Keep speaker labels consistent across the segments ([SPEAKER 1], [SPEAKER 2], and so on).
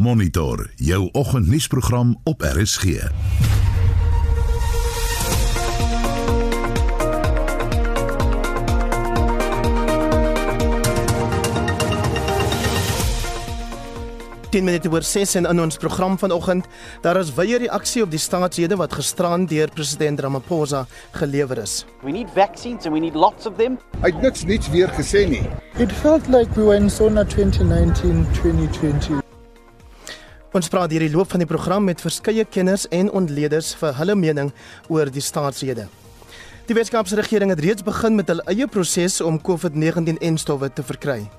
[SPEAKER 1] Monitor jou oggendnuusprogram op RSG.
[SPEAKER 2] Ten minute oor 6 en in ons program vanoggend, daar is wye reaksie op die staatsrede wat gisteraan deur president Ramaphosa gelewer is.
[SPEAKER 3] We need vaccines and we need lots of them.
[SPEAKER 4] Hy het niks niets weer gesê nie.
[SPEAKER 5] It felt like we were in SONA 2019-2020.
[SPEAKER 2] Ons praat hierdie loop van die program met verskeie kenners en ontleeders vir hulle mening oor die staatsrede. Die Weskaapse regering het reeds begin met hul eie proses om COVID-19-enstowwe te verkry.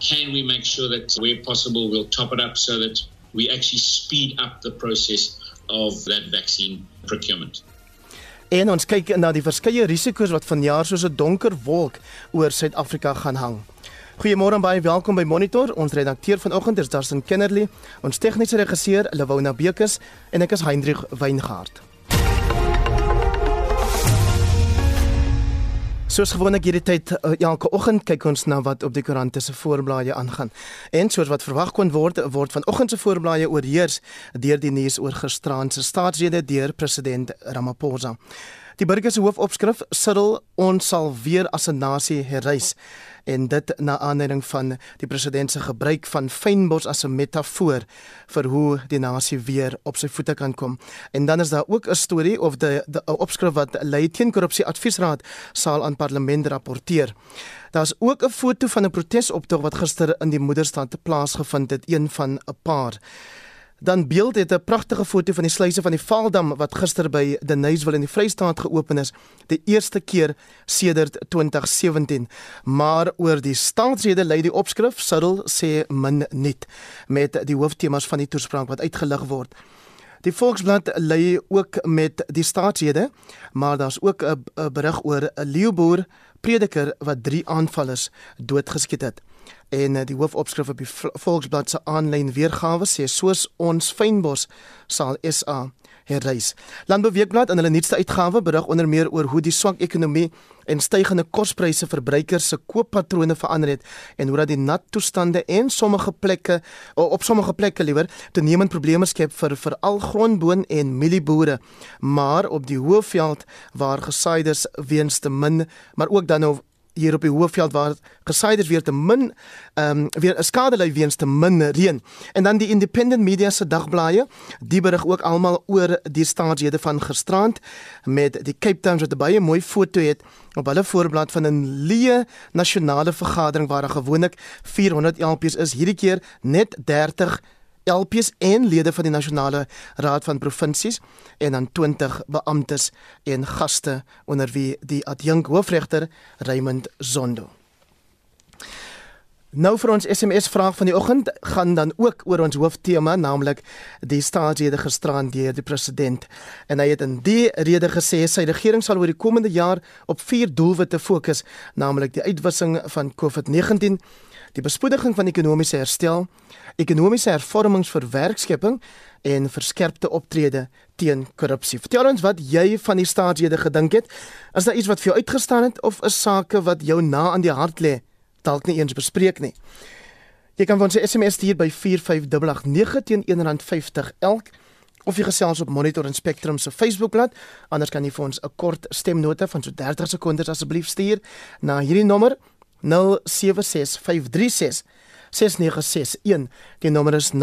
[SPEAKER 6] can we make sure that where possible we'll top it up so that we actually speed up the process of that vaccine procurement.
[SPEAKER 2] En ons kyk na die verskeie risiko's wat vanjaar soos 'n donker wolk oor Suid-Afrika gaan hang. Goeiemôre en baie welkom by Monitor. Ons redakteur vanoggend is Darsten Kennerly, ons tegniese regisseur Lewona Bekes en ek is Hendrik Weingart. Soos gewoonlik hierdie tyd uh, elke oggend kyk ons na wat op die koerante se voorblaaie aangaan. En soos wat verwag kon word, word vanoggend se voorblaaie oorheers deur die nuus oor gisteraand se staatsrede deur president Ramaphosa. Die burger se hoofopskrif: Cyril, ons sal weer as 'n nasie herrys en dit na aanleiding van die president se gebruik van fynbos as 'n metafoor vir hoe die nasie weer op sy voete kan kom. En dan is daar ook 'n storie of die 'n opskrif wat lei teen korrupsie adviesraad sal aan parlement rapporteer. Daar's ook 'n foto van 'n protesoptog wat gister in die moederstad plaasgevind het, een van 'n paar. Dan beeld het 'n pragtige foto van die sluise van die Vaaldam wat gister by Deniswil in die Vrystaat geopen is, die eerste keer sedert 2017. Maar oor die staatsrede lei die opskrif Cyril sê min niet met die hooftemas van die toespraak wat uitgelig word. Die Volksblad lei ook met die staatsrede, maar daar's ook 'n berig oor 'n leeuboer prediker wat drie aanvallers doodgeskiet het. En eh, die hoofopskrif op die Volksblad se aanlyn weergawe sê soos ons fynbos sal SA herrys. Landbouweekblad in hulle nuutste uitgawe berig onder meer oor hoe die swak ekonomie en stygende kospryse verbruikers se kooppatrone verander het en hoe dat die nat toestande en sommige plekke op sommige plekke liewer toenemend probleme skep vir veral grondboon en mielieboere. Maar op die hoëveld waar gesaaides weens te min, maar ook dan nou hier op die hoofveld waar gesaaides weer te min ehm um, weer 'n skade ly weens te min reën. En dan die Independent Media se dagblaaie, die berig ook almal oor die staatsrede van gisterand met die Cape Town wat baie mooi foto het op hulle voorblad van 'n leë nasionale vergadering waar daar gewoonlik 400 LPs is, hierdie keer net 30 LPs en lede van die nasionale raad van provinsies en dan 20 beamptes en gaste onder wie die adjunk hoofregter Raymond Zondo. Nou vir ons SMS vraag van die oggend gaan dan ook oor ons hooftema naamlik die staatsrede gisteraan deur die president en hy het in die rede gesê sy regering sal oor die komende jaar op vier doelwitte fokus naamlik die uitwissing van COVID-19 die bespoediging van ekonomiese herstel, ekonomiese hervormings vir werkskepping en verskerpte optrede teen korrupsie. Vertel ons wat jy van die staatsrede gedink het. Is daar iets wat vir jou uitgestaan het of is sake wat jou na aan die hart lê dalk nie eens bespreek nie? Jy kan ons SMS stuur by 45889 teen R1.50 elk of jy gesels op Monitor en Spectrum se Facebookblad. Anders kan jy vir ons 'n kort stemnota van so 30 sekondes asseblief stuur na hierdie nommer 0765366961. 0961. Die nommer is 0765366961.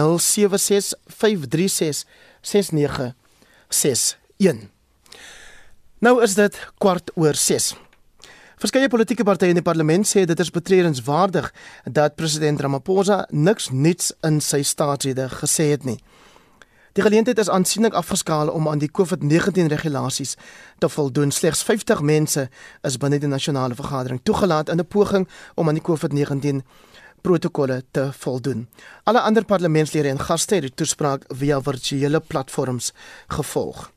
[SPEAKER 2] Nou is dit kwart oor 6. Verskeie politieke partye in die parlement sê dit is betreurenswaardig dat president Ramaphosa niks nuuts in sy staatsrede gesê het nie. Die geleentheid is aansienlik afgeskaal om aan die COVID-19 regulasies te voldoen. Slegs 50 mense is binne die nasionale vergadering toegelaat in 'n poging om aan die COVID-19 protokolle te voldoen. Alle ander parlementslede en gaste het die toespraak via virtuele platforms gevolg.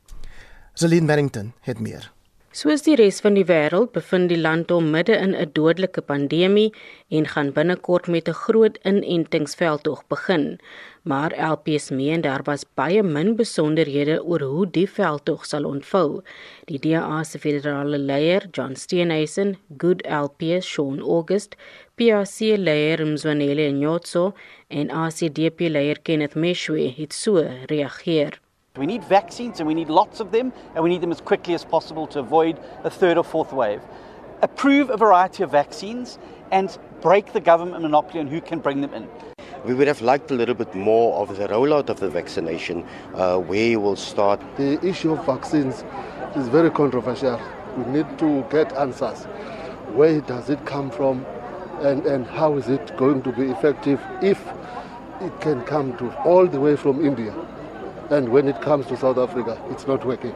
[SPEAKER 2] Celine Merrington het meer.
[SPEAKER 7] Soos die res van die wêreld bevind die land hom midde in 'n dodelike pandemie en gaan binnekort met 'n groot inentingsveldtog begin. Maar LPS meen daar was baie min besonderhede oor hoe die veldtog sal ontvou. Die DA se federale leier, John Steenhuisen, Good LPS Sean August, PRC leier Mzwanele Nyotso en ACDP leier Kenneth Meshwe het so reageer.
[SPEAKER 3] We need vaccines and we need lots of them, and we need them as quickly as possible to avoid a third or fourth wave. Approve a variety of vaccines and break the government monopoly on who can bring them in.
[SPEAKER 8] We would have liked a little bit more of the rollout of the vaccination, uh, where you will start.
[SPEAKER 9] The issue of vaccines is very controversial. We need to get answers. Where does it come from, and, and how is it going to be effective if it can come to all the way from India? And when it comes to South Africa, it's not working.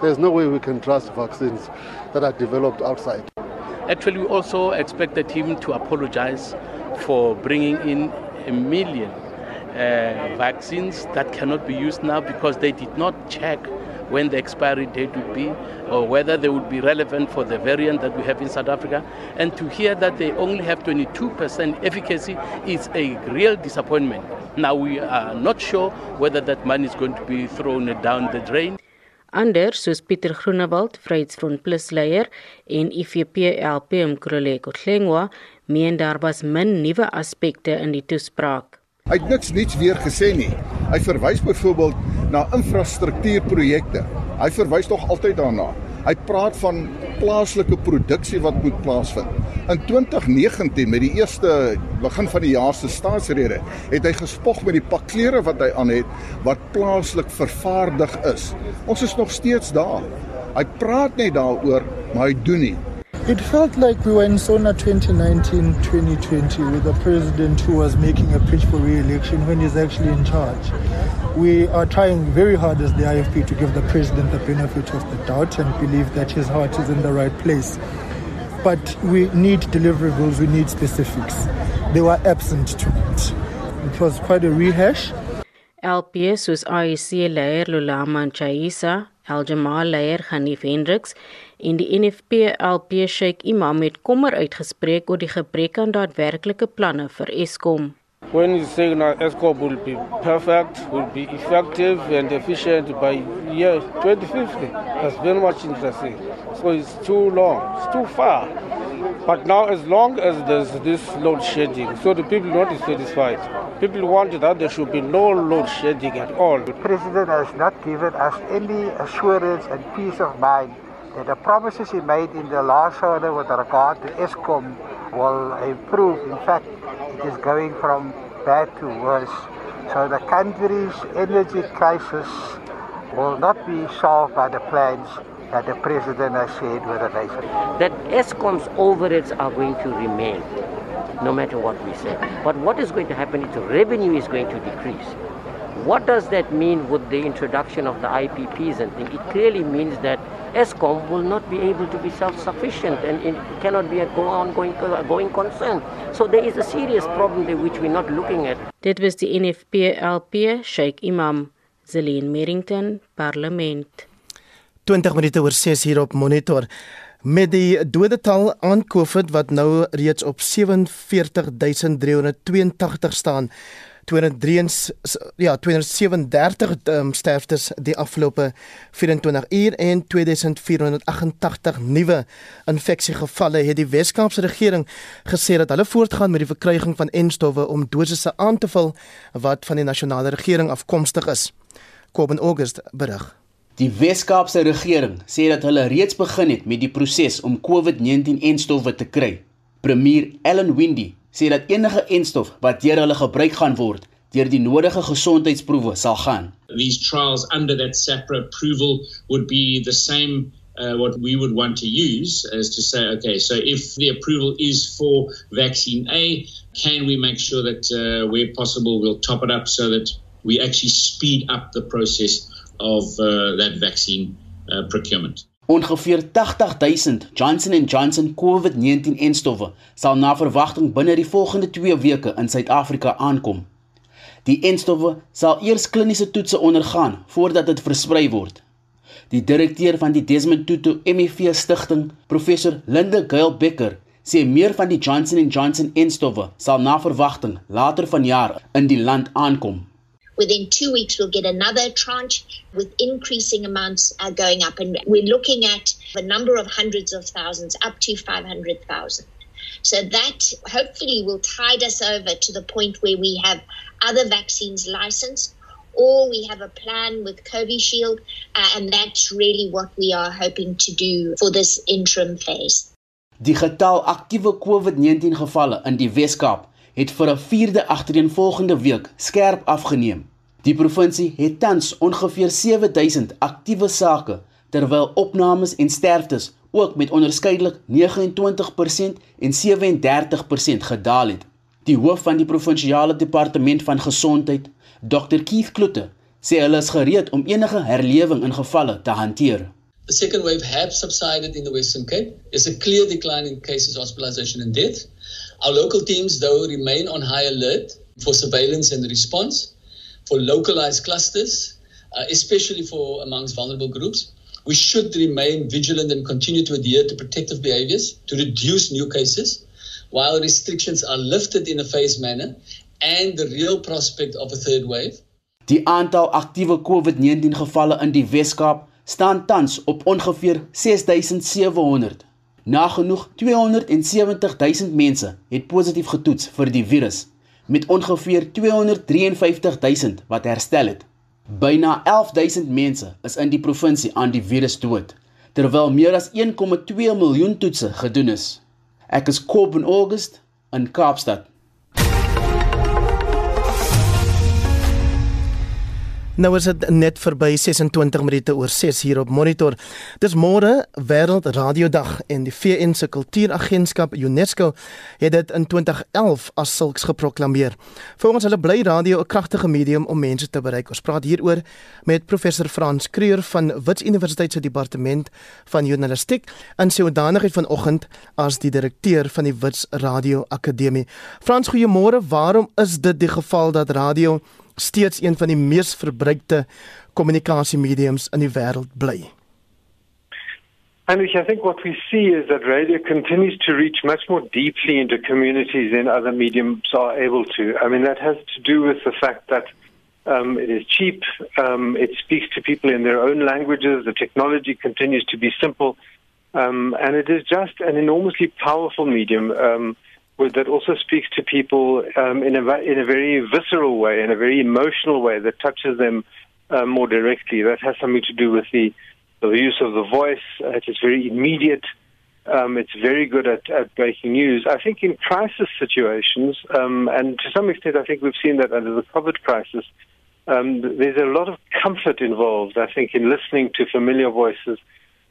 [SPEAKER 9] There's no way we can trust vaccines that are developed outside.
[SPEAKER 10] Actually, we also expect the team to apologize for bringing in a million uh, vaccines that cannot be used now because they did not check when the expiry date would be or whether they would be relevant for the variant that we have in South Africa. And to hear that they only have 22% efficacy is a real disappointment. Now we are not sure whether that money is going to be thrown down the drain.
[SPEAKER 7] Anders soos Pieter Groenewald, Vryheidsfront Plus leier en IFP LP Mkroleko Klengwa, meen daar was min nuwe aspekte in die toespraak.
[SPEAKER 4] Hy het niks niets weer gesê nie. Hy verwys byvoorbeeld na infrastruktuurprojekte. Hy verwys tog altyd daarna. Hy praat van plaaslike produksie wat moet plaasvind. In 2019 met die eerste begin van die jaar se staatsrede, het hy gespog met die pak klere wat hy aan het wat plaaslik vervaardig is. Ons is nog steeds daar. Hy praat net daaroor, maar hy doen nie.
[SPEAKER 5] It felt like we were in SONA 2019-2020 with a president who was making a pitch for re-election when he's actually in charge. We are trying very hard as the IFP to give the president the benefit of the doubt and believe that his heart is in the right place. But we need deliverables, we need specifics. They were absent tonight. It was quite a rehash.
[SPEAKER 7] LPS soos IEC leier Lulama Chaisa, Aljamal leier Hanif Hendriks en die NFP LP Sheikh Imam het kommer uitgespreek oor die gebrek aan daadwerklike planne vir Eskom.
[SPEAKER 11] When you say now Eskom will be perfect, will be effective and efficient by year 2050, that's very much interesting. So it's too long, it's too far. But now, as long as there's this load shedding, so the people are not satisfied. People want that there should be no load shedding at all.
[SPEAKER 12] The president has not given us any assurance and peace of mind that the promises he made in the last order with regard to ESCOM will improve. In fact, it is going from bad to worse. So the country's energy crisis will not be solved by the plans that the president has shared with the nation.
[SPEAKER 13] That ESCOM's overheads are going to remain, no matter what we say. But what is going to happen is the revenue is going to decrease. What does that mean with the introduction of the IPPs and things? It clearly means that ESCOM will not be able to be self-sufficient and it cannot be a go ongoing going concern. So there is a serious problem there which we're not looking at.
[SPEAKER 7] Dit was die NFP LP Sheikh Imam Zelin Merrington Parlement.
[SPEAKER 2] 20 minute oor 6 hier op monitor. Met die dodetal aan COVID wat nou reeds op 47382 staan, 203 ja 237 um, sterftes die afgelope 24 uur en 2488 nuwe infeksiegevalle het die Wes-Kaapse regering gesê dat hulle voortgaan met die verkryging van enstowwe om dosisse aan te vul wat van die nasionale regering afkomstig is. Kobben August berig.
[SPEAKER 14] Die Wes-Kaapse regering sê dat hulle reeds begin het met die proses om COVID-19 enstowwe te kry. Premier Ellen Windy sê dat enige enstof wat deur hulle gebruik gaan word, deur die nodige gesondheidsproewe sal gaan.
[SPEAKER 6] These trials under that SAPRA approval would be the same uh, what we would want to use as to say, okay, so if the approval is for vaccine A, can we make sure that uh, where possible we'll top it up so that we actually speed up the process of uh, that vaccine uh, procurement.
[SPEAKER 14] Ongeveer 80000 Johnson & Johnson COVID-19 enstowwe sal na verwagting binne die volgende 2 weke in Suid-Afrika aankom. Die enstowwe sal eers kliniese toetse ondergaan voordat dit versprei word. Die direkteur van die Desmond Tutu MEV stigting, professor Linde Gail Becker, sê meer van die Johnson & Johnson enstowwe sal na verwagting later vanjaar in die land aankom.
[SPEAKER 15] Within two weeks, we'll get another tranche with increasing amounts uh, going up. And we're looking at a number of hundreds of thousands, up to 500,000. So that hopefully will tide us over to the point where we have other vaccines licensed or we have a plan with Covishield, uh, and that's really what we are hoping to do for this interim phase.
[SPEAKER 14] Die getal aktiewe COVID-19 gevalle in die Wes-Kaap het vir 'n vierde agtereenvolgende week skerp afgeneem. Die provinsie het tans ongeveer 7000 aktiewe sake terwyl opnames en sterftes ook met onderskeidelik 29% en 37% gedaal het. Die hoof van die provinsiale departement van gesondheid, Dr Keith Kloete, sê hulle is gereed om enige herlewing in gevalle te hanteer.
[SPEAKER 16] The second wave has subsided in the Western Cape. There's a clear decline in cases, hospitalization, and death. Our local teams, though, remain on high alert for surveillance and response, for localized clusters, uh, especially for amongst vulnerable groups. We should remain vigilant and continue to adhere to protective behaviors to reduce new cases, while restrictions are lifted in a phased manner and the real prospect of a third wave.
[SPEAKER 14] Die aantal aktiewe COVID-19 gevalle in die Wes-Kaap staan tans op ongeveer 6700. Nagenoeg 270 000 mense het positief getoets vir die virus, met ongeveer 253 000 wat herstel het. Byna 11 000 mense is in die provinsie aan die virus dood, terwyl meer as 1,2 miljoen toetse gedoen is. Ek is Coben August in Kaapstad.
[SPEAKER 2] Nou is dit net verby 26 minute oor 6 hier op Monitor. Dis môre Wêreld Radiodag en die VN se Kultuuragentskap UNESCO het dit in 2011 as sulks geproklaameer. Volgens hulle bly radio 'n kragtige medium om mense te bereik. Ons praat hieroor met professor Frans Kreur van Wits Universiteit se departement van journalistiek in sy hoedanigheid vanoggend as die direkteur van die Wits Radio Akademie. Frans, goeiemôre. Waarom is dit die geval dat radio steeds een van die mees verbruikte kommunikasiemediums in die wêreld bly.
[SPEAKER 17] And I think what we see is that radio continues to reach much more deeply into communities than other mediums are able to. I mean, that has to do with the fact that um, it is cheap, um, it speaks to people in their own languages, the technology continues to be simple, um, and it is just an enormously powerful medium. That also speaks to people um, in a in a very visceral way, in a very emotional way that touches them uh, more directly. That has something to do with the the use of the voice. Uh, it is very immediate. Um, it's very good at, at breaking news. I think in crisis situations, um, and to some extent, I think we've seen that under the COVID crisis. Um, there's a lot of comfort involved, I think, in listening to familiar voices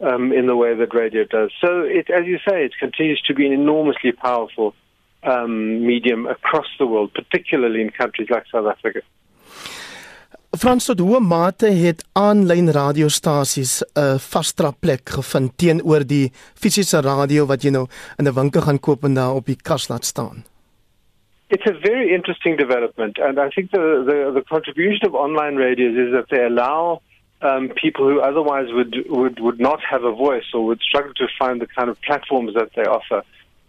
[SPEAKER 17] um, in the way that radio does. So, it, as you say, it continues to be an enormously powerful um, medium across the world, particularly in countries like South Africa.
[SPEAKER 2] Frans tot hoe mate het aanlyn radiostasies 'n uh, vaste plek gevind teenoor die fisiese radio wat jy nou in 'n winkel gaan koop en daar op die kas laat staan?
[SPEAKER 17] It's a very interesting development and I think the the the contribution of online radios is that they allow um, people who otherwise would would would not have a voice or would struggle to find the kind of platforms that they offer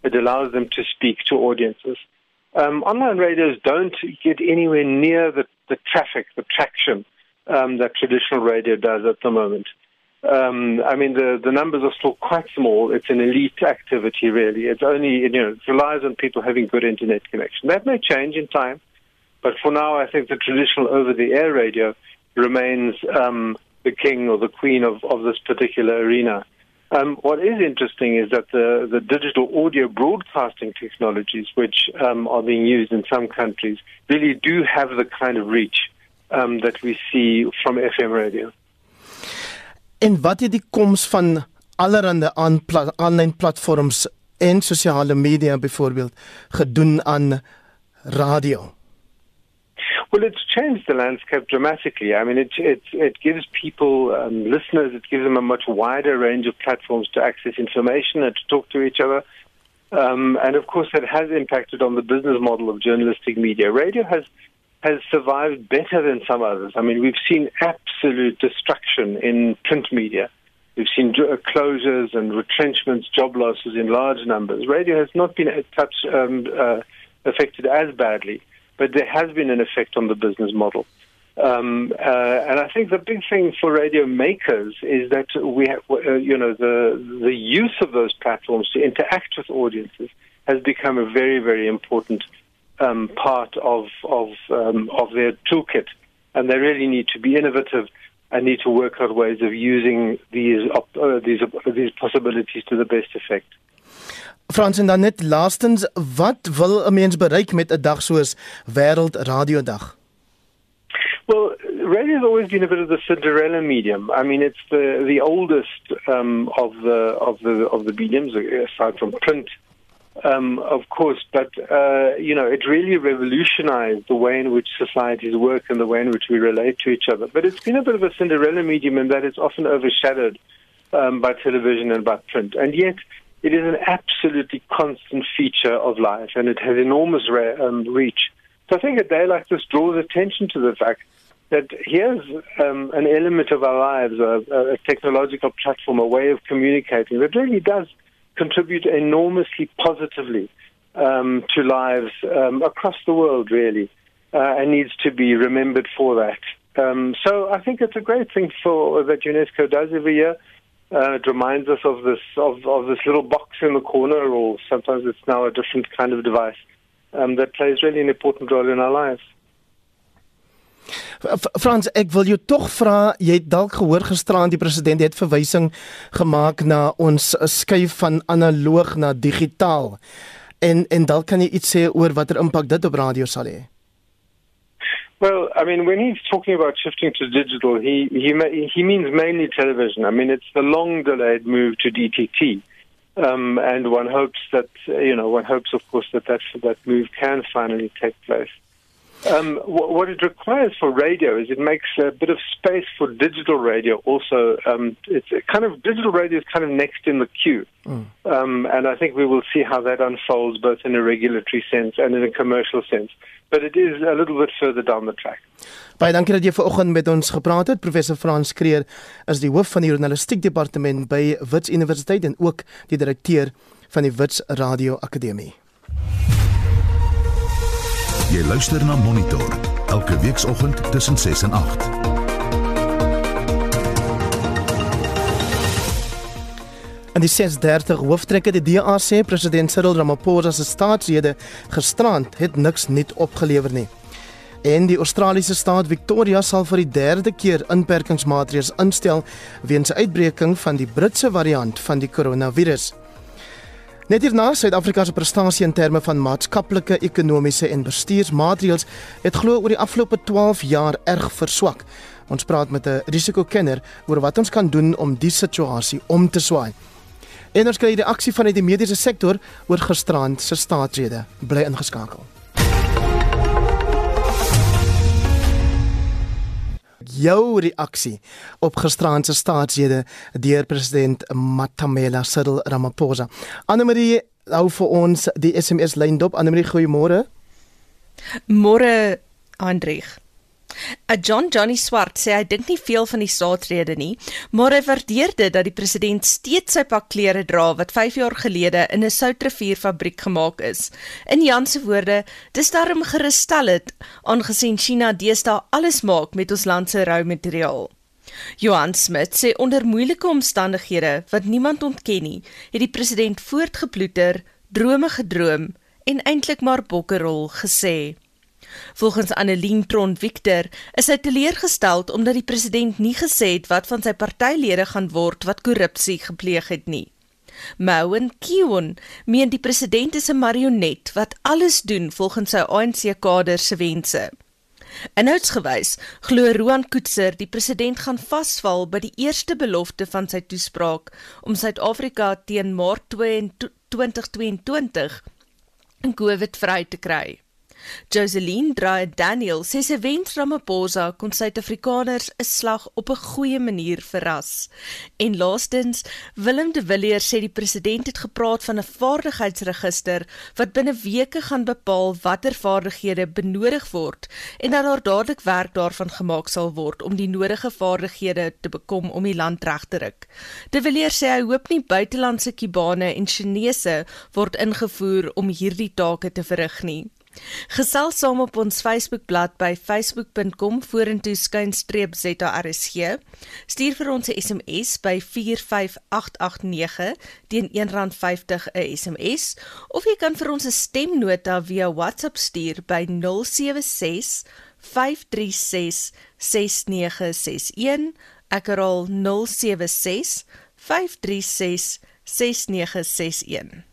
[SPEAKER 17] It allows them to speak to audiences. Um, online radios don't get anywhere near the, the traffic, the traction um, that traditional radio does at the moment. Um, I mean, the, the numbers are still quite small. It's an elite activity, really. It's only, you know, it relies on people having good internet connection. That may change in time, but for now, I think the traditional over the air radio remains um, the king or the queen of, of this particular arena. Um, what is interesting is that the, the digital audio broadcasting technologies, which um, are being used in some countries, really do have the kind of reach um, that we see from FM radio.
[SPEAKER 2] En wat het die koms van allerhande aanlyn platforms en sosiale media byvoorbeeld gedoen aan radio?
[SPEAKER 17] Well, it's changed the landscape dramatically. I mean, it it, it gives people, um, listeners, it gives them a much wider range of platforms to access information and to talk to each other. Um, and of course, that has impacted on the business model of journalistic media. Radio has has survived better than some others. I mean, we've seen absolute destruction in print media. We've seen closures and retrenchments, job losses in large numbers. Radio has not been touch, um, uh, affected as badly, but there has been an effect on the business model. Um, uh, and I think the big thing for radio makers is that we have, uh, you know, the the use of those platforms to interact with audiences has become a very, very important um, part of of um, of their toolkit, and they really need to be innovative and need to work out ways of using these uh, these these possibilities to the best effect.
[SPEAKER 2] Frans en dan net laastens, wat wil 'n mens bereik met 'n dag soos Wêreld Radio Dag?
[SPEAKER 17] Well, radio has always been a bit of the Cinderella medium. I mean, it's the the oldest um, of the of the of the mediums, aside from print, um, of course. But uh, you know, it really revolutionized the way in which societies work and the way in which we relate to each other. But it's been a bit of a Cinderella medium in that it's often overshadowed um, by television and by print, and yet. It is an absolutely constant feature of life, and it has enormous um, reach. So I think a day like this draws attention to the fact that here's um, an element of our lives, a, a, technological platform, a way of communicating that really does contribute enormously positively um, to lives um, across the world, really, uh, and needs to be remembered for that. Um, so I think it's a great thing for that UNESCO does every year. Uh, it reminds us of this of, of this little box in the corner, or sometimes it's now a different kind of device um, that plays really an important role in our lives.
[SPEAKER 2] Frans, ek wil jou tog vra, jy het dalk gehoor gisteraan die president het verwysing gemaak na ons skuif van analoog na digitaal. En en dalk kan jy iets sê oor watter impak dit op radio sal hê.
[SPEAKER 17] Well, I mean, when he's talking about shifting to digital, he he he means mainly television. I mean, it's the long delayed move to DTT. Um, and one hopes that you know one hopes, of course, that that that move can finally take place. Um, what, what, it requires for radio is it makes a bit of space for digital radio. Also, um, it's kind of digital radio is kind of next in the queue, mm. um, and I think we will see how that unfolds both in a regulatory sense and in a commercial sense. But it is a little bit further down the track.
[SPEAKER 2] Baie dankie dat jy vanoggend met ons gepraat het. Professor Frans Kreer is die hoof van die journalistiek departement by Wits Universiteit en ook die direkteur van die Wits Radio Akademie.
[SPEAKER 1] Jy luister na Monitor elke weekoggend tussen 6 en 8.
[SPEAKER 2] En die 630 hooftrekke die DA sê president Cyril Ramaphosa se staatsrede gisterand het niks nuut opgelewer nie. En die Australiese staat Victoria sal vir die derde keer inperkingsmaatreëls instel weens uitbreking van die Britse variant van die koronavirus. Net hierna Suid-Afrika se prestasie in terme van maatskaplike, ekonomiese en bestuursmaatreëls het glo oor die afgelope 12 jaar erg verswak. Ons praat met 'n risikokenner oor wat ons kan doen om die situasie om te swaai. En ons kry die reaksie vanuit die mediese sektor oor gisterand se staatsrede. Bly ingeskakel. Jou reaksie op gisteraand se staatsrede deur president Matamela Cyril Ramaphosa. Annelie hou vir ons die SMS lyn dop. Annelie, goeiemôre.
[SPEAKER 18] Môre, Andrieg. 'n John Johnny Swart sê hy dink nie veel van die staatsrede nie, maar hy waardeer dit dat die president steeds sy pak klere dra wat 5 jaar gelede in 'n soutrivierfabriek gemaak is. In Jan se woorde, dis daarom gerustel het aangesien China deesdae alles maak met ons land se rou materiaal. Johan Smit sê onder moeilike omstandighede wat niemand ontken nie, het die president voortgeploeter, drome gedroom en eintlik maar bokkerrol gesê. Volgens Annelien Tron Victor is hy teleurgestel omdat die president nie gesê het wat van sy partylede gaan word wat korrupsie gepleeg het nie. Mouen Kiwon meen die president is 'n marionet wat alles doen volgens sy ANC-kader se wense. Inhoudsgewys glo Roan Koetser die president gaan vasval by die eerste belofte van sy toespraak om Suid-Afrika teen Maart 2022 in COVID vry te kry. Joseline Draai Daniel sê sy wens Ramaphosa kon Suid-Afrikaners 'n slag op 'n goeie manier verras. En laastens, Willem de Villiers sê die president het gepraat van 'n vaardigheidsregister wat binne weke gaan bepaal watter vaardighede benodig word en dat daar dadelik werk daarvan gemaak sal word om die nodige vaardighede te bekom om die land reg te ruk. De Villiers sê hy hoop nie buitelandse kibane en Chinese word ingevoer om hierdie take te verrig nie. Gesels saam op ons Facebookblad by facebook.com vorentoe skynstreep ZARSG. Stuur vir ons 'n SMS by 45889 teen R1.50 'n SMS of jy kan vir ons 'n stemnota via WhatsApp stuur by 076 536 6961. Ek herhaal 076 536 6961.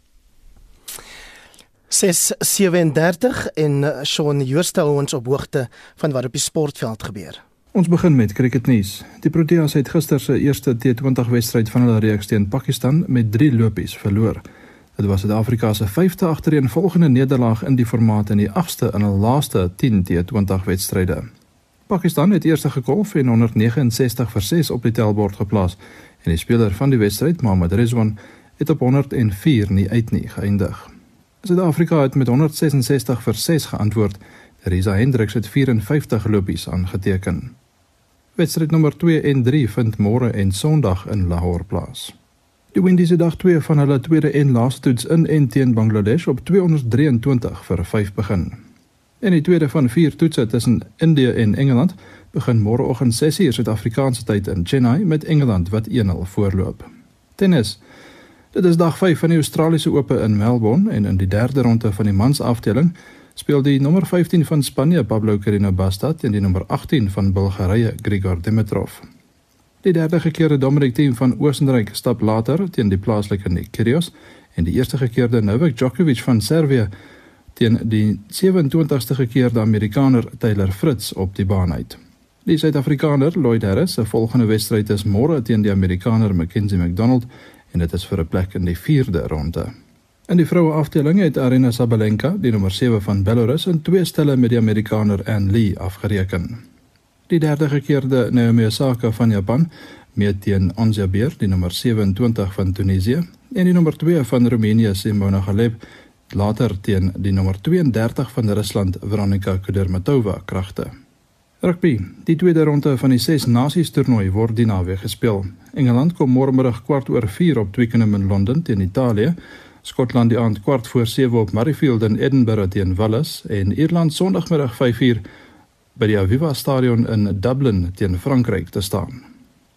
[SPEAKER 2] 637 en eh, Shaun Jooste hou ons op hoogte van wat op die sportveld gebeur.
[SPEAKER 19] Ons begin met cricketnuus. Die Proteas het gister se eerste T20 wedstryd van hulle reeks teen Pakistan met 3 lopies verloor. Dit was Suid-Afrika se 5de agtereenvolgende nederlaag in die formaat en die 8ste in hul laaste 10 T20 wedstryde. Pakistan het eers gekolf en 169 vir 6 op die tellbord geplaas en die speler van die wedstryd, Mohammad Rizwan, het op 104 nie uit nie geëindig. Suid-Afrika het met 166 vir 6 geantwoord. Risa Hendriks het 54 lopies aangeteken. Wedstryd nommer 2 en 3 vind môre en Sondag in Lahore plaas. Die Windies het dag 2 van hulle tweede en laaste toets in en teen Bangladesh op 223 vir 5 begin. En die tweede van 4 toetse tussen Indië en Engeland begin môreoggend 6:00 Suid-Afrikaanse tyd in Chennai met Engeland wat 1-0 voorloop. Tennis Dit is dag 5 van die Australiese Ope in Melbourne en in die derde ronde van die mansafdeling speel die nommer 15 van Spanje Pablo Carreño Busta teen die nommer 18 van Bulgarië Grigor Dimitrov. Die derde gekeerde Dominic Thiem van Oostenryk stap later teen die plaaslike Nick Kyrgios en die eerste gekeerde Novak Djokovic van Servië teen die 27ste gekeerde Amerikaner Taylor Fritz op die baan uit. Die Suid-Afrikaner Lloyd Harris se volgende wedstryd is môre teen die Amerikaner Mackenzie McDonald en dit is vir 'n plek in die 4de ronde. In die vroue afdeling het Arina Sabalenka, die nommer 7 van Belarus, in twee stelle met die Amerikaner Ann Lee afgereken. Die derde gekeerde Naomi Osaka van Japan meet teen Ons Jabeur, die nommer 27 van Tunesië, en die nommer 2 van Roemenië, Simona Halep, later teen die nommer 32 van Rusland, Veronika Kudermetova, kragte. Rugby. Die tweede ronde van die Ses Nasies toernooi word die naweek gespeel. Engeland kom môremiddag kwart oor 4 op Twickenham in Londen teen Italië. Skotland die aand kwart voor 7 op Murrayfield in Edinburgh teen Wales en Ierland Sondagmiddag 5uur by die Aviva Stadion in Dublin teen Frankryk te staan.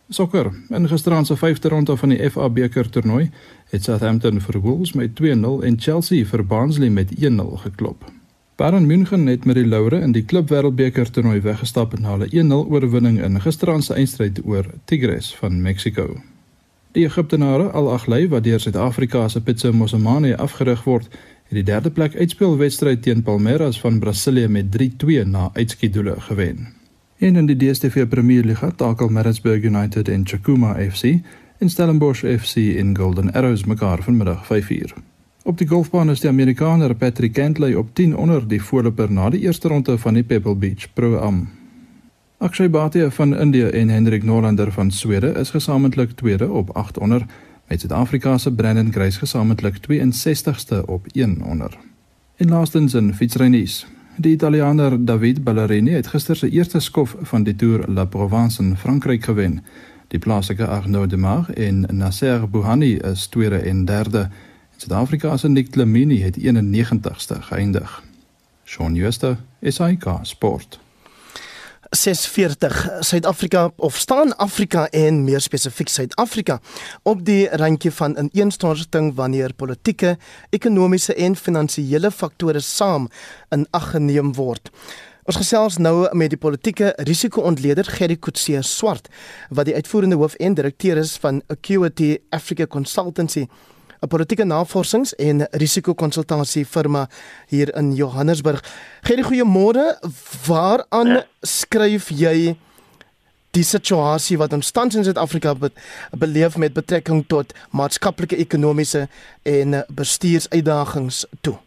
[SPEAKER 19] Sokker. In gisteraand se 5de ronde van die FA beker toernooi het Southampton vir Wolves met 2-0 en Chelsea vir Barnsley met 1-0 geklop. Bayern München het met die Laure in die Klub Wêreldbeker toernooi weggestap na hulle 1-0 oorwinning in gisteraand se eindstryd oor Tigres van Mexico. Die Egiptenare Al Ahly wat deur Suid-Afrika se Pitso Mosimane afgerig word, het die derde plek uitspelwedstryd teen Palmeiras van Brasilië met 3-2 na uitskietdoele gewen. En in die DStv Premier Liga takel Maritzburg United en Chakuma FC en Stellenbosch FC in Golden Arrows mekaar vanmiddag 5:00. Op die golfbaan is die Amerikaner Patrick Cantlay op 10 onder die voorloper na die eerste ronde van die Pebble Beach Pro-Am. Akshay Bhatia van Indië en Hendrik Norlander van Swede is gesamentlik tweede op 8 onder, met Suid-Afrika se Brandon Grace gesamentlik 62ste op 1 onder. En laastens in fietsrynuus. Die Italianer David Ballerini het gister sy eerste skof van die Tour La Provence in Frankryk gewen. Die plaaslike Arnaud Demar en Nasser Bouhanni is tweede en derde. Suid-Afrika se Nick Lemini het 91ste geëindig. Shaun Schuster, SAK Sport.
[SPEAKER 2] 640 Suid-Afrika of staan Afrika en meer spesifiek Suid-Afrika op die randjie van ineenstorting wanneer politieke, ekonomiese en finansiële faktore saam in ag geneem word. Ons gesels nou met die politieke risiko-ontleder Gerry Kutse Swart wat die uitvoerende hoof en direkteur is van Acuity Africa Consultancy 'n politieke navorsings- en risikokonsultasie firma hier in Johannesburg. Gee goeie môre. Waaraan ja. skryf jy die situasie wat ons tans in Suid-Afrika be beleef met betrekking tot maatskaplike, ekonomiese en bestuursuitdagings toe?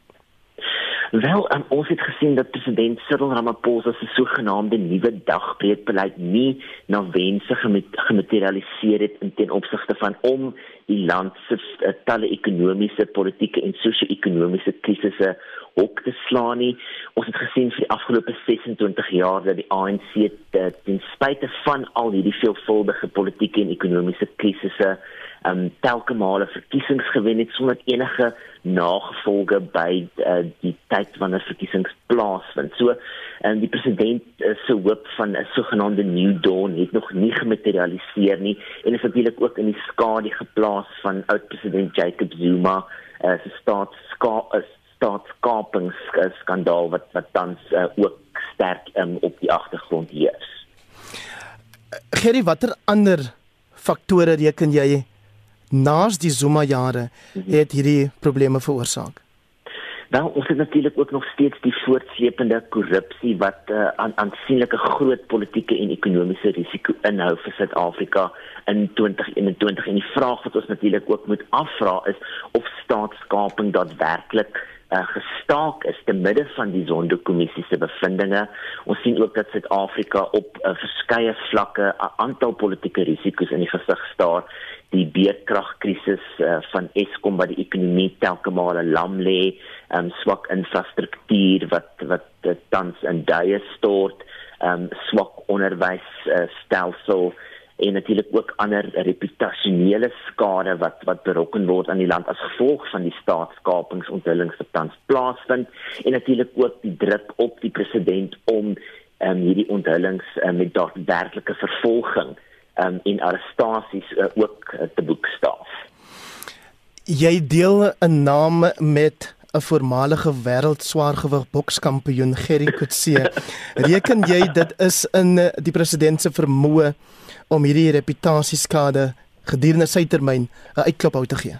[SPEAKER 20] Wel, um, ons het gesien dat president Cyril Ramaphosa se sogenaamde nuwe dagbreekbeleid nie na wense gematerialiseer het in ten opsigte van om die land se uh, talle ekonomiese, politieke en sosio-ekonomiese krisisse op te slaan nie. Ons het gesien vir die afgelope 26 jaar dat die ANC uh, ten spyte van al hierdie veelvuldige politieke en ekonomiese krisisse um telke male verkiesings gewen het sonder enige nagevolge by uh, die tyd wanneer verkiesings plaasvind. So um, die president uh, se hoop van 'n sogenaamde new dawn het nog nie gematerialiseer nie en is natuurlik ook in die skadu geplaas van oud president Jacob Zuma uh, se staatsska uh, staatskapingsskandaal wat wat tans uh, ook sterk um, op die agtergrond heers.
[SPEAKER 2] Gerry, watter ander faktore reken jy naas die Zuma jare mhm. het hierdie probleme veroorsaak.
[SPEAKER 20] Nou, ons het natuurlik ook nog steeds die voortsleepende korrupsie wat 'n uh, aan aansienlike groot politieke en ekonomiese risiko inhou vir Suid-Afrika in 2021 en die vraag wat ons natuurlik ook moet afvra is of staatskaping daadwerklik uh, gestaak is te midde van die Zondo-kommissie se bevindinge. Ons sien ook dat Suid-Afrika op uh, verskeie vlakke 'n aantal politieke risiko's in die gesig staar die beerkragkrisis uh, van Eskom wat die ekonomie telke male lam lê, um, swak infrastruktuur wat wat uh, tans in duie stort, um, swak onderwysstelsel uh, en natuurlik ook ander reputasionele skade wat wat berokken word aan die land as gevolg van die staatskapingsonthulings wat tans plaasvind en natuurlik ook die druk op die president om um, hierdie onthullings um, met daadwerklike vervolging um, en arrestasies uh, ook uh, te boekstaaf.
[SPEAKER 2] Jy deel 'n naam met 'n voormalige wêreldswaargewig bokskampioen Gerry Coetzee. Reken jy dit is in uh, die president se vermoë om hierdie reputasieskade gedurende sy termyn 'n uitklop uit te gee?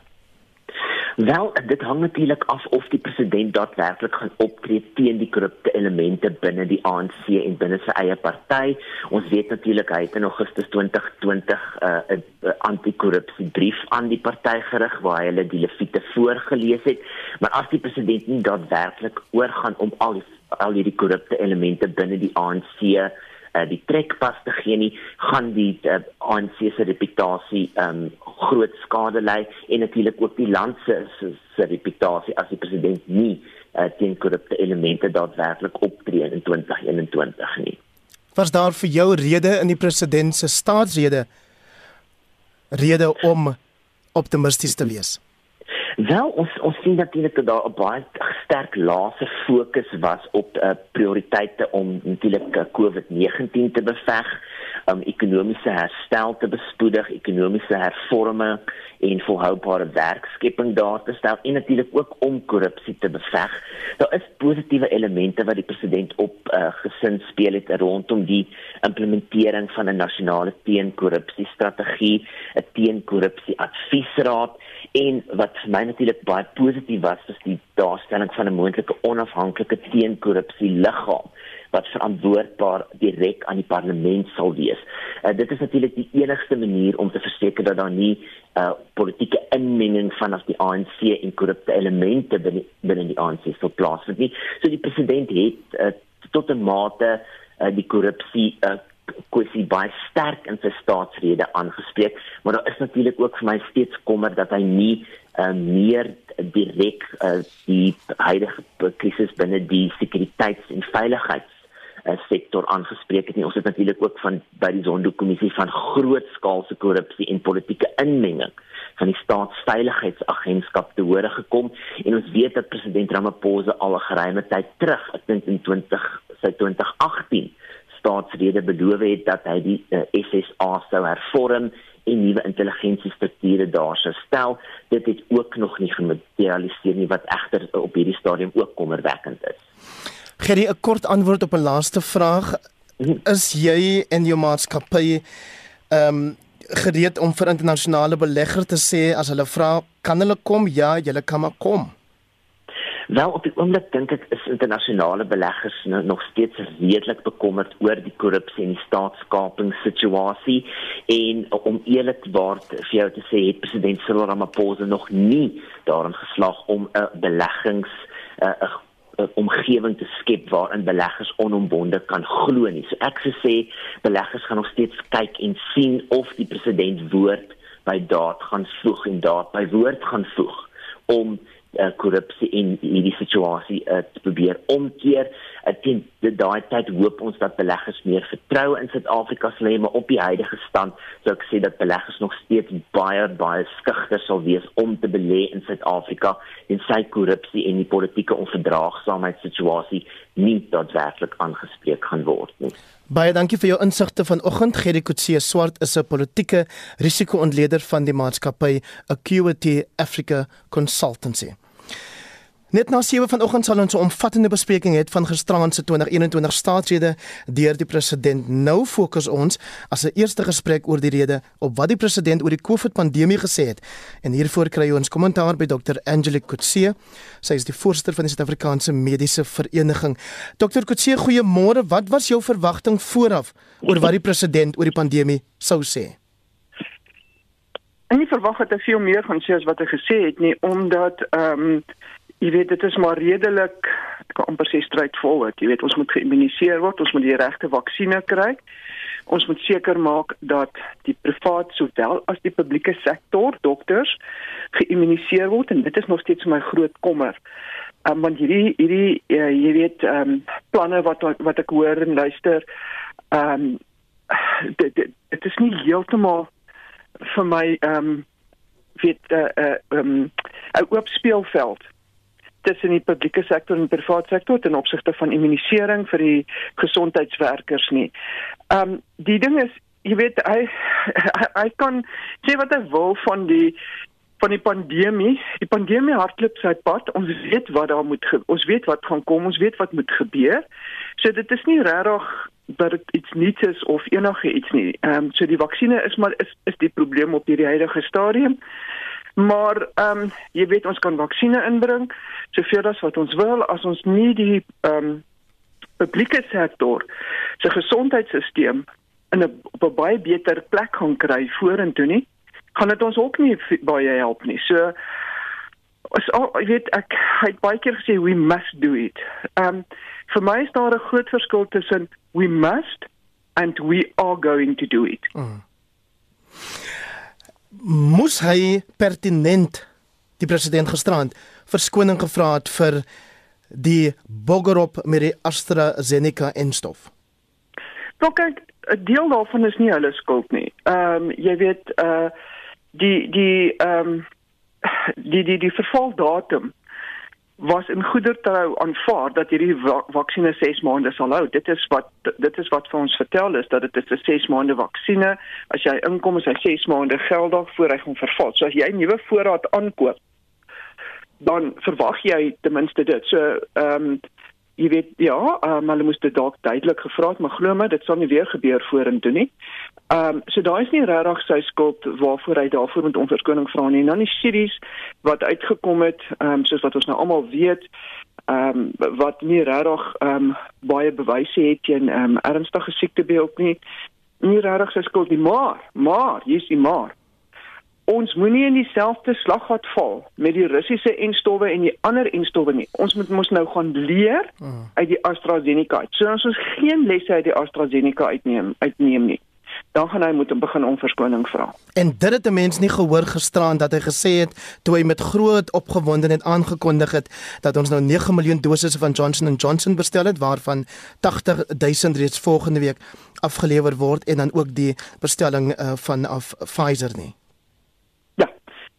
[SPEAKER 20] Wel, dit hang natuurlik af of die president daadwerklik gaan optree teen die korrupte elemente binne die ANC en binne sy eie party. Ons weet natuurlik hy het in Augustus 2020 uh, 'n uh, anti-korrupsiebrief aan die party gerig waar hy hulle die leviete voorgeles het. Maar as die president nie daadwerklik oorgaan om al die al hierdie korrupte elemente binne die ANC uh, die trekpas te gee nie gaan die uh, eh, ANC se reputasie um groot skade ly en natuurlik ook die land se se reputasie as die president nie uh, teen korrupte elemente daadwerklik optree in 2021 nie.
[SPEAKER 2] Was daar vir jou rede in die president se staatsrede rede om optimisties te wees?
[SPEAKER 20] Wel ons ons sien natuurlik dat daar 'n baie sterk laaste fokus was op uh, prioriteite om natuurlik uh, COVID-19 te beveg, um, ekonomiese herstel te bespoedig, ekonomiese hervorming en volhoubare werkskepping daar te stel en natuurlik ook om korrupsie te beveg. Daar is positiewe elemente wat die president op uh, gesin speel het rondom die implementering van 'n nasionale teenkorrupsie strategie, 'n teenkorrupsie adviesraad en wat vir my natuurlik baie positief was, is die daarstelling van 'n moontlike onafhanklike teenkorrupsie liggaam wat verantwoordbaar direk aan die parlement sal wees. Uh, dit is natuurlik die enigste manier om te verseker dat daar nie uh, politieke inmenging vanaf die ANC en korrupte elemente binne binne die ANC sal plaasvind nie. So die president het uh, tot 'n mate uh, die korrupsie uh, kwessie baie sterk in sy staatsrede aangespreek, maar daar is natuurlik ook vir my steeds kommer dat hy nie uh, meer direk uh, die huidige krisis binne die sekuriteits- en veiligheids uh, sektor aangespreek het nie. Ons het natuurlik ook van by die Zondo-kommissie van grootskaalse korrupsie en politieke inmenging van die staatsveiligheidsagentskap te hore gekom en ons weet dat president Ramaphosa al 'n geruime tyd terug, ek dink in 20 sy 2018 staatsrede beloof het dat hy die uh, eh, SSA sou hervorm en nuwe intelligensiestrukture daar sou stel. Dit het ook nog nie gematerialiseer nie wat egter op hierdie stadium ook kommerwekkend is.
[SPEAKER 2] Gerry, 'n kort antwoord op 'n laaste vraag. Is jy en jou maatskappy ehm um, gereed om vir internasionale beleggers te sê as hulle vra kan hulle kom? Ja, julle kan maar kom.
[SPEAKER 20] Wel op die oomblik dink ek is internasionale beleggers nou nog steeds redelik bekommerd oor die korrupsie en die staatskapingssituasie en om eerlikwaar vir jou te sê het president Cyril Ramaphosa nog nie daarin geslaag om 'n beleggings 'n uh, omgewing te skep waarin beleggers onombonde kan glo nie. So ek sê beleggers gaan nog steeds kyk en sien of die president woord by daad gaan voeg en daad by woord gaan voeg om uh, korrupsie in hierdie situasie uh, te probeer omkeer. Uh, teen daai tyd hoop ons dat beleggers meer vertroue in Suid-Afrika sal hê, maar op die huidige stand sou ek sê dat beleggers nog steeds baie baie skugter sal wees om te belê in Suid-Afrika en sy korrupsie en die politieke onverdraagsaamheid situasie nie daadwerklik aangespreek gaan word nie.
[SPEAKER 2] Baie dankie vir jou insigte vanoggend. Gerrie Kutse Swart is 'n politieke risiko-ontleder van die maatskappy Acuity Africa Consultancy. Net na 7 vanoggend sal ons 'n omvattende bespreking hê van gisteraand se 2021 staatsrede deur die president. Nou fokus ons as 'n eerste gesprek oor die rede op wat die president oor die COVID-pandemie gesê het. En hiervoor kry ons kommentaar by Dr. Angelique Kutse. Sy is die voorsitter van die Suid-Afrikaanse Mediese Vereniging. Dr. Kutse, goeiemôre. Wat was jou verwagting vooraf oor wat die president oor die pandemie sou sê?
[SPEAKER 21] En nie verwag het hy veel meer gaan sê as wat hy gesê het nie, omdat ehm um, jy weet dit is maar redelik ek kan amper sê straightforward. Jy weet ons moet geïmmuniseer word ons moet die regte vaksines kry. Ons moet seker maak dat die privaat sowel as die publieke sektor dokters geïmmuniseer word en dit is nog steeds my groot kommer. Um, want hierdie hierdie uh, jy weet um, planne wat wat ek hoor en luister ehm um, dit, dit dit is nie heeltemal vir my ehm um, weet 'n uh, uh, um, 'n oop speelveld tussen die publieke sektor en die private sektor ten opsigte van immunisering vir die gesondheidswerkers nie. Um die ding is, jy weet hy hy, kan sê wat hy wil van die van die pandemie. Die pandemie hardloop sy pad. Ons weet wat daar moet ons weet wat gaan kom, ons weet wat moet gebeur. So dit is nie regtig dat dit iets nuuts is of enige iets nie. Ehm um, so die vaksinne is maar is is die probleem op hierdie huidige stadium. Maar ehm um, jy weet ons kan vaksines inbring soveel as wat ons wil as ons nie die ehm um, publieke sektor se gesondheidstelsel in 'n op 'n baie beter plek gaan kry vorentoe nie, gaan dit ons ook nie baie help nie. So as jy weet ek het baie keer gesê we must do it. Ehm um, vir my is daar 'n groot verskil tussen we must and we are going to do it. Mm
[SPEAKER 2] moes hy pertinent die president gisterand verskoning gevra het vir die boggerop met die AstraZeneca enstof.
[SPEAKER 21] Nou kyk, 'n deel daarvan is nie hulle skuld nie. Ehm um, jy weet uh die die ehm um, die die die vervaldatum was in goedertrou aanvaar dat hierdie vaksinne 6 maande sal hou. Dit is wat dit is wat vir ons vertel is dat dit 'n 6 maande vaksinne, as jy inkom is hy 6 maande geldig voor hy gaan verval. So as jy 'n nuwe voorraad aankoop, dan verwag jy ten minste dit. So ehm um, jy weet ja, maar hulle moes dit dalk duidelik gevra het, maar glo my, dit sal nie weer gebeur vorentoe nie. Ehm um, so daai is nie regtig sy skuld waarvoor hy daarvoor moet onverskoning vra nie. Dan die series wat uitgekom het, ehm um, soos wat ons nou almal weet, ehm um, wat nie regtig ehm um, baie bewyse het teen ehm um, ernstige siektebeeld nie. Nie regtig sy skuld nie, maar maar, hier's die maar ons moenie in dieselfde slaggat val met die Russiese enstowwe en die ander enstowwe nie. Ons moet mos nou gaan leer hmm. uit die AstraZeneca. So as ons geen lesse uit die AstraZeneca uitneem uitneem nie, dan gaan hy moet begin om verskoning vra.
[SPEAKER 2] En dit het 'n mens nie gehoor gisteraan dat hy gesê het toe hy met groot opgewondenheid aangekondig het dat ons nou 9 miljoen dosisse van Johnson & Johnson bestel het waarvan 80 000 reeds volgende week afgelewer word en dan ook die bestelling uh, van af Pfizer nie.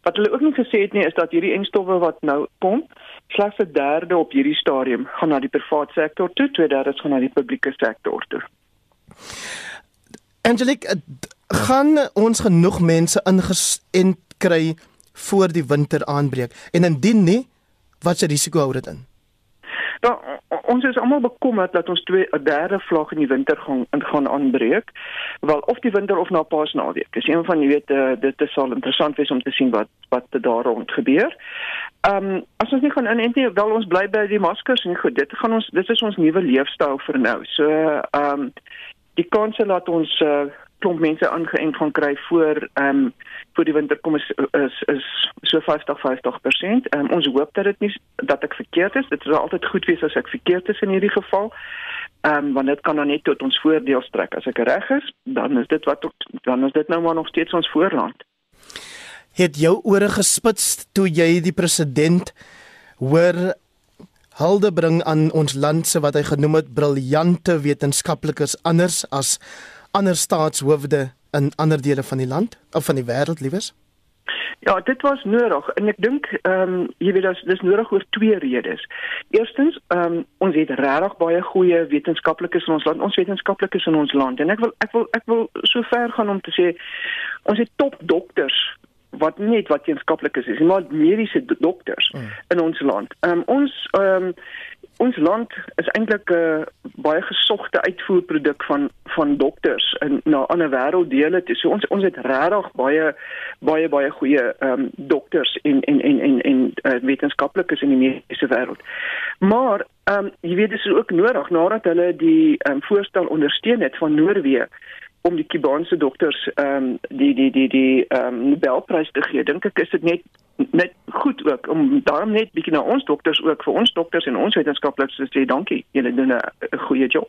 [SPEAKER 21] Wat hulle ook nie gesê het nie is dat hierdie enstowwe wat nou kom, slegs 'n derde op hierdie stadium gaan na die private sektor toe, twee derde gaan na die publieke sektor toe.
[SPEAKER 2] Angelique, gaan ons genoeg mense ingesent kry voor die winter aanbreek? En indien nie, wat se risiko hou dit in?
[SPEAKER 21] Nou, ons is almal bekommerd dat ons twee 'n derde vlak in die winter gaan gaan aanbreek. Wel of die winter of na Paasnaweek. Dis een van jy weet uh, dit is sal interessant wees om te sien wat wat daar rond gebeur. Ehm um, as ons nie gaan inent nie, wel ons bly by die maskers en goed, dit gaan ons dit is ons nuwe leefstyl vir nou. So ehm um, die kans dat ons uh, klomp mense aangeënt gaan kry voor ehm um, voor die winter kom is is is so 50 50%. Ehm um, ons hoop dat dit nie dat ek verkeerd is. Dit sal altyd goed wees as ek verkeerd is in hierdie geval. Ehm um, want dit kan dan net tot ons voordeel strek. As ek reg is, dan is dit wat dan is dit nou maar nog steeds ons voorland.
[SPEAKER 2] Het jou ore gespits toe jy die president hoor hulde bring aan ons land se wat hy genoem het briljante wetenskaplikes anders as ander staatshoofde in ander dele van die land of van die wêreld liewes?
[SPEAKER 21] Ja, dit was nodig en ek dink ehm um, jy weet dis dis nodig oor twee redes. Eerstens, ehm um, ons het regtig baie goeie wetenskaplikes in ons land, ons wetenskaplikes in ons land en ek wil ek wil ek wil so ver gaan om te sê ons het top dokters wat net wat wetenskaplik is, is maar mediese dokters mm. in ons land. Ehm um, ons ehm um, ons land is eintlik 'n uh, baie gesogte uitvoerproduk van van dokters in na ander wêrelddele toe. So ons ons het regtig baie baie baie goeie ehm um, dokters en en en en en uh, wetenskaplikes in die mediese wêreld. Maar ehm um, jy weet dis ook nodig nadat hulle die ehm um, voorstel ondersteun het van Noorwe om die Kubaanse dokters ehm um, die die die die ehm um, Nobelprys te gee. Dink ek is dit net net goed ook om daarom net bietjie na ons dokters ook vir ons dokters en ons wetenskaplikes te sê dankie. Julle doen 'n goeie job.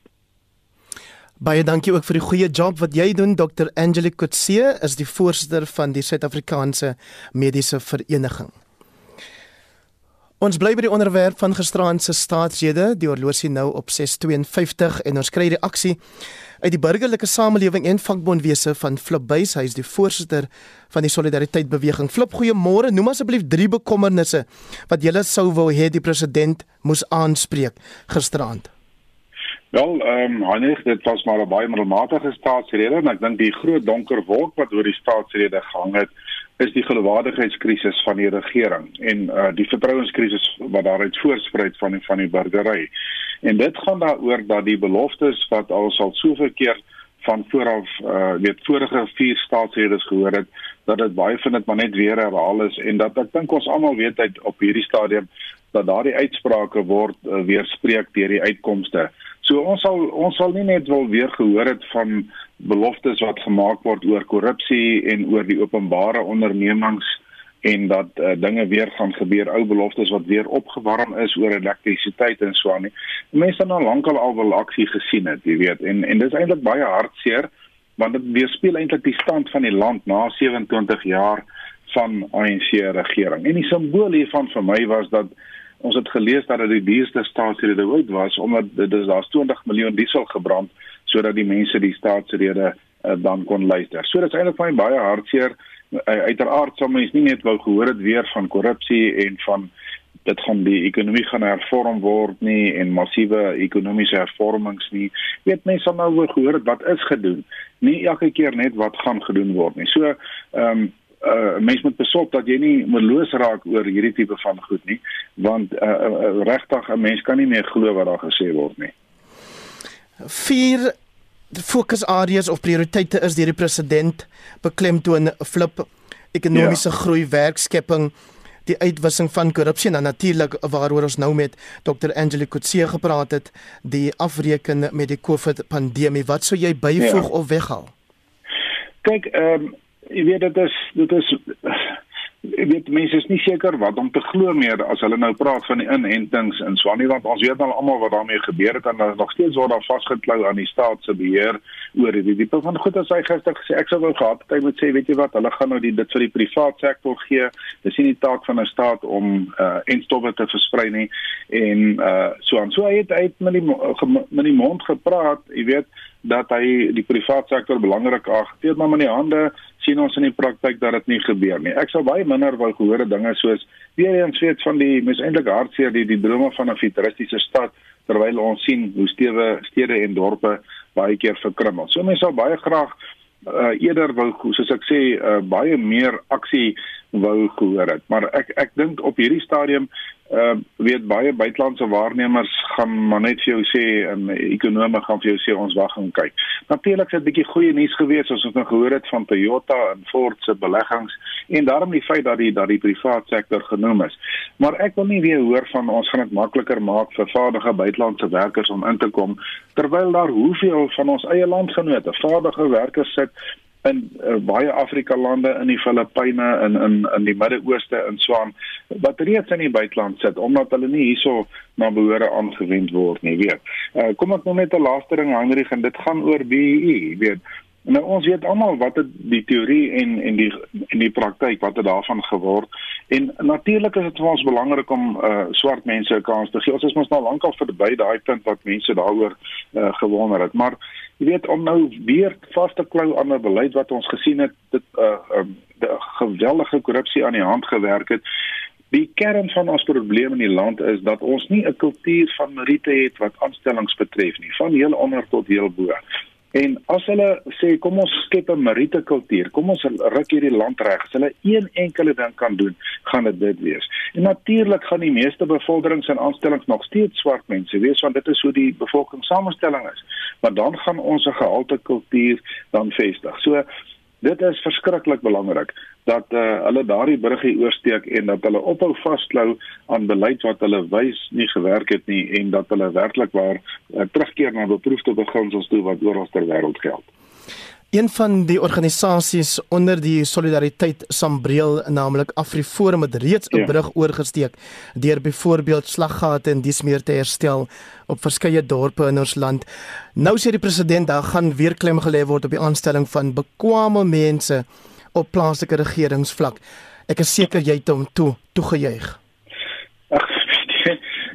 [SPEAKER 2] Baie dankie ook vir die goeie job wat jy doen Dr. Angelique Kutse is die voorsitter van die Suid-Afrikaanse Mediese Vereniging. Ons bly by die onderwerp van gisteraand se staatsrede, die horlosie nou op 6:52 en ons kry reaksie uit die burgerlike samelewing en vakbondwese van Flipbuys. Hy is die voorsitter van die Solidariteit Beweging. Flip, goeiemôre. Noem asseblief drie bekommernisse wat jy sou wou hê die president moes aanspreek gisteraand.
[SPEAKER 22] Wel, ehm um, Heinrich, dit was maar 'n baie middelmatige staatsrede en ek dink die groot donker wolk wat oor die staatsrede gehang het, is die geloofwaardigheidskrisis van die regering en uh die vertrouenskrisis wat daaruit voorspruit van die van die burgery. En dit gaan daaroor dat die beloftes wat al sal soveel keer van vooraf uh weet vorige vier staatsredes gehoor het dat dit baie van dit maar net weer herhaal is en dat ek dink ons almal weet uit op hierdie stadium dat daardie uitsprake word uh, weerspreek deur die uitkomste. So ons sal ons sal nie net wil weer gehoor het van beloftes wat gemaak word oor korrupsie en oor die openbare ondernemings en dat uh, dinge weer gaan gebeur ou beloftes wat weer opgewarm is oor elektrisiteit en so aan nie. Mense nou lankal al wel aksie gesien het, jy weet, en en dit is eintlik baie hartseer want dit weerspieël eintlik die stand van die land na 27 jaar van ANC regering. En die simbool hiervan vir my was dat ons het gelees dat dit die duurste staatsrede ooit was omdat dit is daar's 20 miljoen diesel gebrand sodat die mense die staatsrede uh, dan kon luister. So dit is eintlik baie baie hartseer. Uh, uiteraard sou mens nie net wou gehoor het weer van korrupsie en van dit gaan die ekonomie gaan hervorm word nie en massiewe ekonomiese hervormings nie. Weet mense sal nou wou gehoor het wat is gedoen. Nie elke keer net wat gaan gedoen word nie. So ehm um, uh mens moet besop dat jy nie moedeloos raak oor hierdie tipe van goed nie want uh, uh regtig 'n mens kan nie meer glo wat daar gesê word nie.
[SPEAKER 2] Vier fokusareas of prioriteite is deur die president beklemtoon flip ekonomiese ja. groei, werkskepping, die uitwissing van korrupsie en natuurlik waaroor ons nou met Dr. Angela Kutse gepraat het, die afreken met die COVID pandemie. Wat sou jy byvoeg ja. of weghaal?
[SPEAKER 22] Kyk, ehm um, jy weet dit is dit is weet mense is nie seker wat om te glo meer as hulle nou praat van die inentings in Swanie want ons weet al almal wat daarmee gebeur het en daar nog steeds word daar vasgeklou aan die staat se beheer oor die tipe van goed. As hy gister gesê ek sou wou gehad het hy moet sê weet jy wat hulle gaan nou die dit vir die privaat sektor gee. Dis nie die taak van 'n staat om uh, entstowwe te versprei nie. En uh, so aan. So hy het uit met die met die mond gepraat jy weet dat hy die privaat sektor belangrik ag. Teet maar in die hande sien ons in die praktyk dat dit nie gebeur nie. Ek sou baie minder wou gehoor dinge soos weer eens weet van die mens eintlik hartseer die die drome van 'n futuristiese stad terwyl ons sien hoe stewe stede en dorpe baie keer verkrummel. So mense sou baie graag uh, eerder wou soos ek sê uh, baie meer aksie wou gehoor het. Maar ek ek dink op hierdie stadium uh weet baie buitelandse waarnemers gaan maar net vir jou sê en ekonome gaan vir jou sê ons wag en kyk. Natuurlik het 'n bietjie goeie nuus gewees as ons nou gehoor het van Toyota en Ford se beleggings en daarom die feit dat die dat die private sektor genoem is. Maar ek wil nie weer hoor van ons gaan dit makliker maak vir vaardige buitelandse werkers om in te kom terwyl daar hoeveel van ons eie landgenote vaardige werkers sit in uh, baie Afrika lande in die Filippyne in in in die Midde-Ooste in Swaan wat reeds in die buiteland sit omdat hulle nie hierso na behoore aangewend word nie weet. Uh, kom ek nou met 'n laaste ding Hendrik en dit gaan oor BEE weet. Nou ons weet almal wat dit die teorie en en die en die praktyk wat dit daarvan geword en natuurlik is dit vir ons belangrik om uh, swart mense 'n kans te gee. Ons is mos nou lankal verby daai punt wat mense daaroor uh, gewonder het. Maar jy weet om nou weer vas te klou aan 'n beleid wat ons gesien het dit uh um, geweldige korrupsie aan die hand gewerk het. Die kern van ons probleem in die land is dat ons nie 'n kultuur van meriete het wat aanstellings betref nie, van heel onder tot heel bo. En as hulle sê kom ons skep 'n Marite kultuur, kom ons ruk hierdie land reg. As hulle een enkele ding kan doen, gaan dit dit wees. En natuurlik gaan die meeste bevorderings en aanstellings nog steeds swart mense wees want dit is hoe die bevolkingssamestelling is. Maar dan gaan ons 'n gehalte kultuur dan vestig. So dit is verskriklik belangrik dat uh, hulle daardie bruggie oorsteek en dat hulle ophou vasklou aan beleid wat hulle wys nie gewerk het nie en dat hulle werklik waar uh, terugkeer na beproefde beginsels toe wat oral ter wêreld geld.
[SPEAKER 2] Een van die organisasies onder die solidariteit Sambreel naamlik AfriForum het reeds 'n ja. brug oorgesteek deur byvoorbeeld slaggate en dis meer te herstel op verskeie dorpe in ons land. Nou sê die president daar gaan weer klem gelê word op die aanstelling van bekwame mense op plaaslike regeringsvlak. Ek is seker jy het hom toe toegejuig.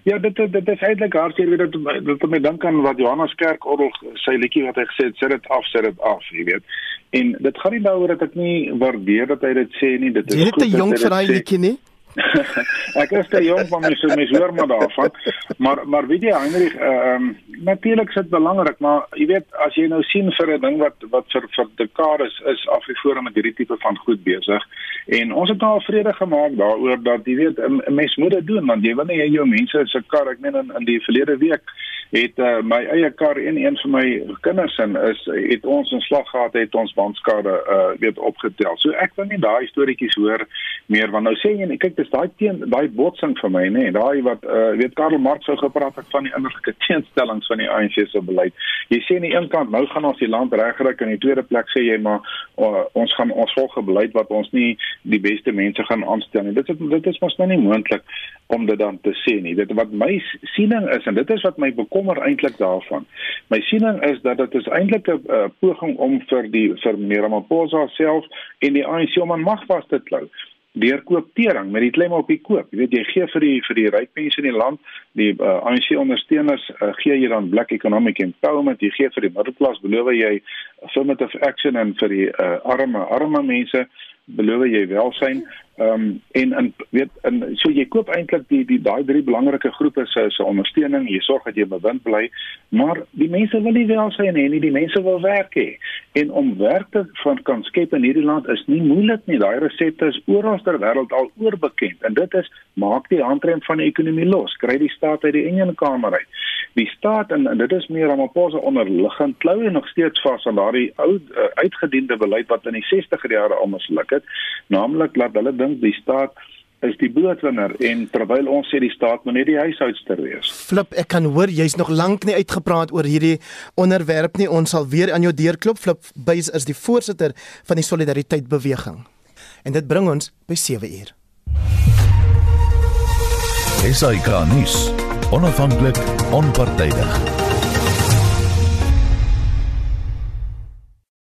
[SPEAKER 22] Ja, dit dit, dit is eintlik hartseer weet dit dit my dink aan wat Johannes Kerk orgel sy liedjie wat hy gesê het, sit dit af, sit dit af, jy weet. En dit gaan nie daaroor dat ek nie waardeer dat hy dit sê nie, dit is
[SPEAKER 2] jy goed. Jy het 'n jong vir daai liedjie nie?
[SPEAKER 22] ek is te jong van my so mes hoor maar daarvan. Maar maar weet jy Heinrich, ehm uh, natuurlik is dit belangrik, maar jy weet as jy nou sien vir 'n ding wat wat vir vir dekades is Afriforum met hierdie tipe van goed besig en ons het nou al vrede gemaak daaroor dat jy weet 'n mens moet dit doen want jy wil nie jou mense se kar ek meen in, in die verlede week het uh, my eie kar en een van my kinders in is het ons in slag gehad het ons bandskade uh, weet opgetel. So ek wil nie daai storieetjies hoor meer want nou sê jy kyk dis daai teen daai botsing vir my nê nee, daai wat uh, weet Karl Marx sou gepraat het van die innerlike teenstellings van die ANC se beleid. Jy sê aan die een kant nou gaan ons die land regryk en in die tweede plek sê jy maar uh, ons gaan ons volge beleid wat ons nie die beste mense gaan aanstel nie. Dit is dit is mos nou nie moontlik om dit dan te sê nie. Dit wat my siening is en dit is wat my bekom bekommer eintlik daarvan. My siening is dat dit is eintlik 'n uh, poging om vir die vir meneer Ramaphosa self en die ANC om aan mag vas te klou deur kooptering met die klem op die koop. Jy weet jy gee vir die vir die ryk mense in die land, die uh, ANC ondersteuners uh, gee jy dan black economic empowerment, jy gee vir die middelklas beloof jy affirmative action en vir die uh, arme arme mense beloof jy welsyn Ehm um, en en weet en so jy koop eintlik die die daai drie belangrike groepe se se ondersteuning, jy sorg dat jy bewind bly, maar die mense wil nie wel sy hê nie, die mense wil werk hê. En om werk te van kan skep in hierdie land is nie moeilik nie. Daai resepte is oral ter wêreld al oorbekend en dit is maak die handrem van die ekonomie los, kry die staat uit die ineenkamer uit. Die staat en, en dit is meer om 'n pose onderliggend klou en nog steeds vas aan daardie ou uh, uitgediende beleid wat in die 60er jare al misluk het, naamlik dat hulle dink die staat is die broodwinner en terwyl ons sê die staat moet net die huishoudster wees.
[SPEAKER 2] Flip, ek kan hoor jy's nog lank nie uitgepraat oor hierdie onderwerp nie. Ons sal weer aan jou deur klop. Flip Buys is die voorsitter van die Solidariteit Beweging. En dit bring ons by 7 uur.
[SPEAKER 1] Esai Kahnis, onafhanklik, onpartydig.